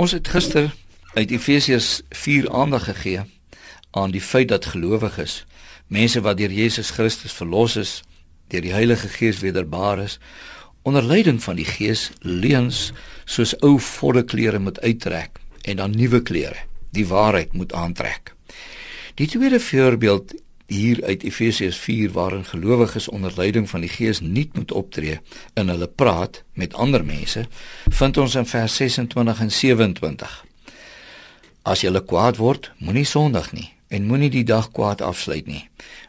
Ons het gister uit Efesiërs 4 aandag gegee aan die feit dat gelowiges, mense wat deur Jesus Christus verlos is, deur die Heilige Gees wederbaar is, onder leiding van die Gees leuns soos ou volle klere moet uittrek en dan nuwe klere, die waarheid moet aantrek. Die tweede voorbeeld hier uit Efesiërs 4 waarin gelowiges onder leiding van die Gees nie moet optree in hulle praat met ander mense, vind ons in vers 26 en 27. As jy kwaad word, moenie sondig nie en moenie die dag kwaad afsluit nie.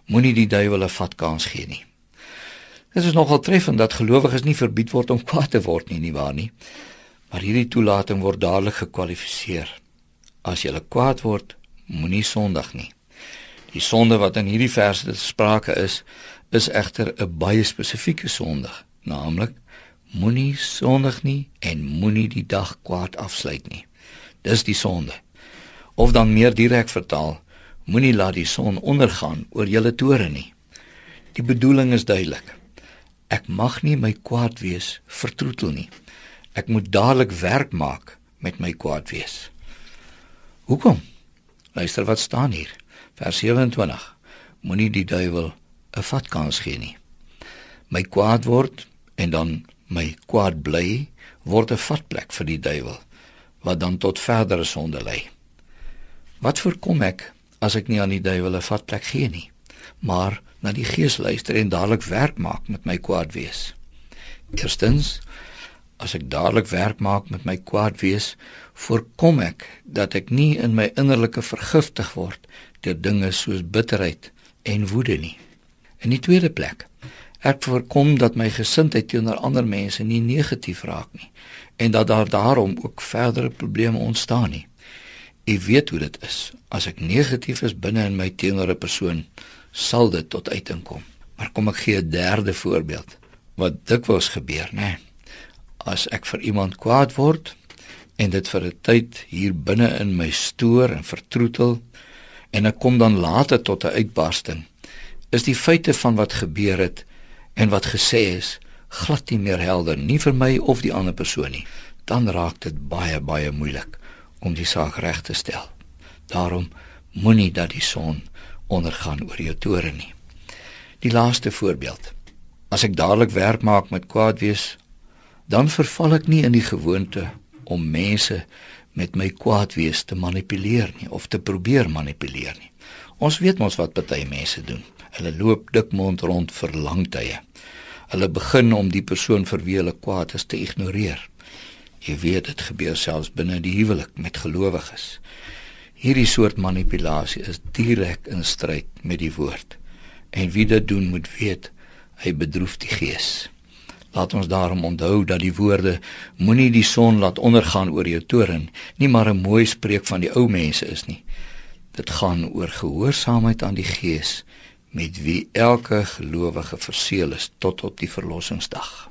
Moenie die duiwel 'n vat kans gee nie. Dit is nogal treffend dat gelowiges nie verbied word om kwaad te word nie, nie waar nie? Maar hierdie toelating word dadelik gekwalifiseer. As jy kwaad word, moenie sondig nie. Die sonde wat in hierdie verse te sprake is, is egter 'n baie spesifieke sonde, naamlik moenie sondig nie en moenie die dag kwaad afsluit nie. Dis die sonde. Of dan meer direk vertaal, moenie laat die son ondergaan oor julle tore nie. Die bedoeling is duidelik. Ek mag nie my kwaad wees vertroetel nie. Ek moet dadelik werk maak met my kwaad wees. Hoekom? Luister wat staan hier. Vers 27. Moenie die duiwel 'n vatkans gee nie. My kwaad word en dan my kwaad bly word 'n vatplek vir die duiwel wat dan tot verdere sonde lei. Wat voorkom ek as ek nie aan die duiwel 'n vatplek gee nie, maar na die Gees luister en dadelik werk maak met my kwaad wees? Eerstens, as ek dadelik werk maak met my kwaad wees, voorkom ek dat ek nie in my innerlike vergiftig word deur dinge soos bitterheid en woede nie. In die tweede plek, ek voorkom dat my gesindheid teenoor ander mense nie negatief raak nie en dat daar daarom ook verdere probleme ontstaan nie. Ek weet hoe dit is. As ek negatief is binne in my teenoor 'n persoon, sal dit tot uiting kom. Maar kom ek gee 'n derde voorbeeld wat dikwels gebeur, nê? As ek vir iemand kwaad word en dit vir 'n tyd hier binne in my stoor en vertroetel, en ek kom dan later tot 'n uitbarsting, is die feite van wat gebeur het en wat gesê is glad nie meer helder nie vir my of die ander persoon nie. Dan raak dit baie baie moeilik om die saak reg te stel. Daarom moenie dat die son ondergaan oor jou tore nie. Die laaste voorbeeld. As ek dadelik werk maak met kwaad wees, dan verval ek nie in die gewoonte om mense met my kwaad wees te manipuleer nie of te probeer manipuleer nie. Ons weet mos wat baie mense doen. Hulle loop dikmond rond vir lang tye. Hulle begin om die persoon vir wie hulle kwaad is te ignoreer. Jy weet dit gebeur selfs binne die huwelik met gelowiges. Hierdie soort manipulasie is direk in stryd met die woord. En wie dit doen moet weet, hy bedroef die gees. Laat ons daarom onthou dat die woorde moenie die son laat ondergaan oor jou toren nie maar 'n mooi spreek van die ou mense is nie. Dit gaan oor gehoorsaamheid aan die Gees met wie elke gelowige verseël is tot op die verlossingsdag.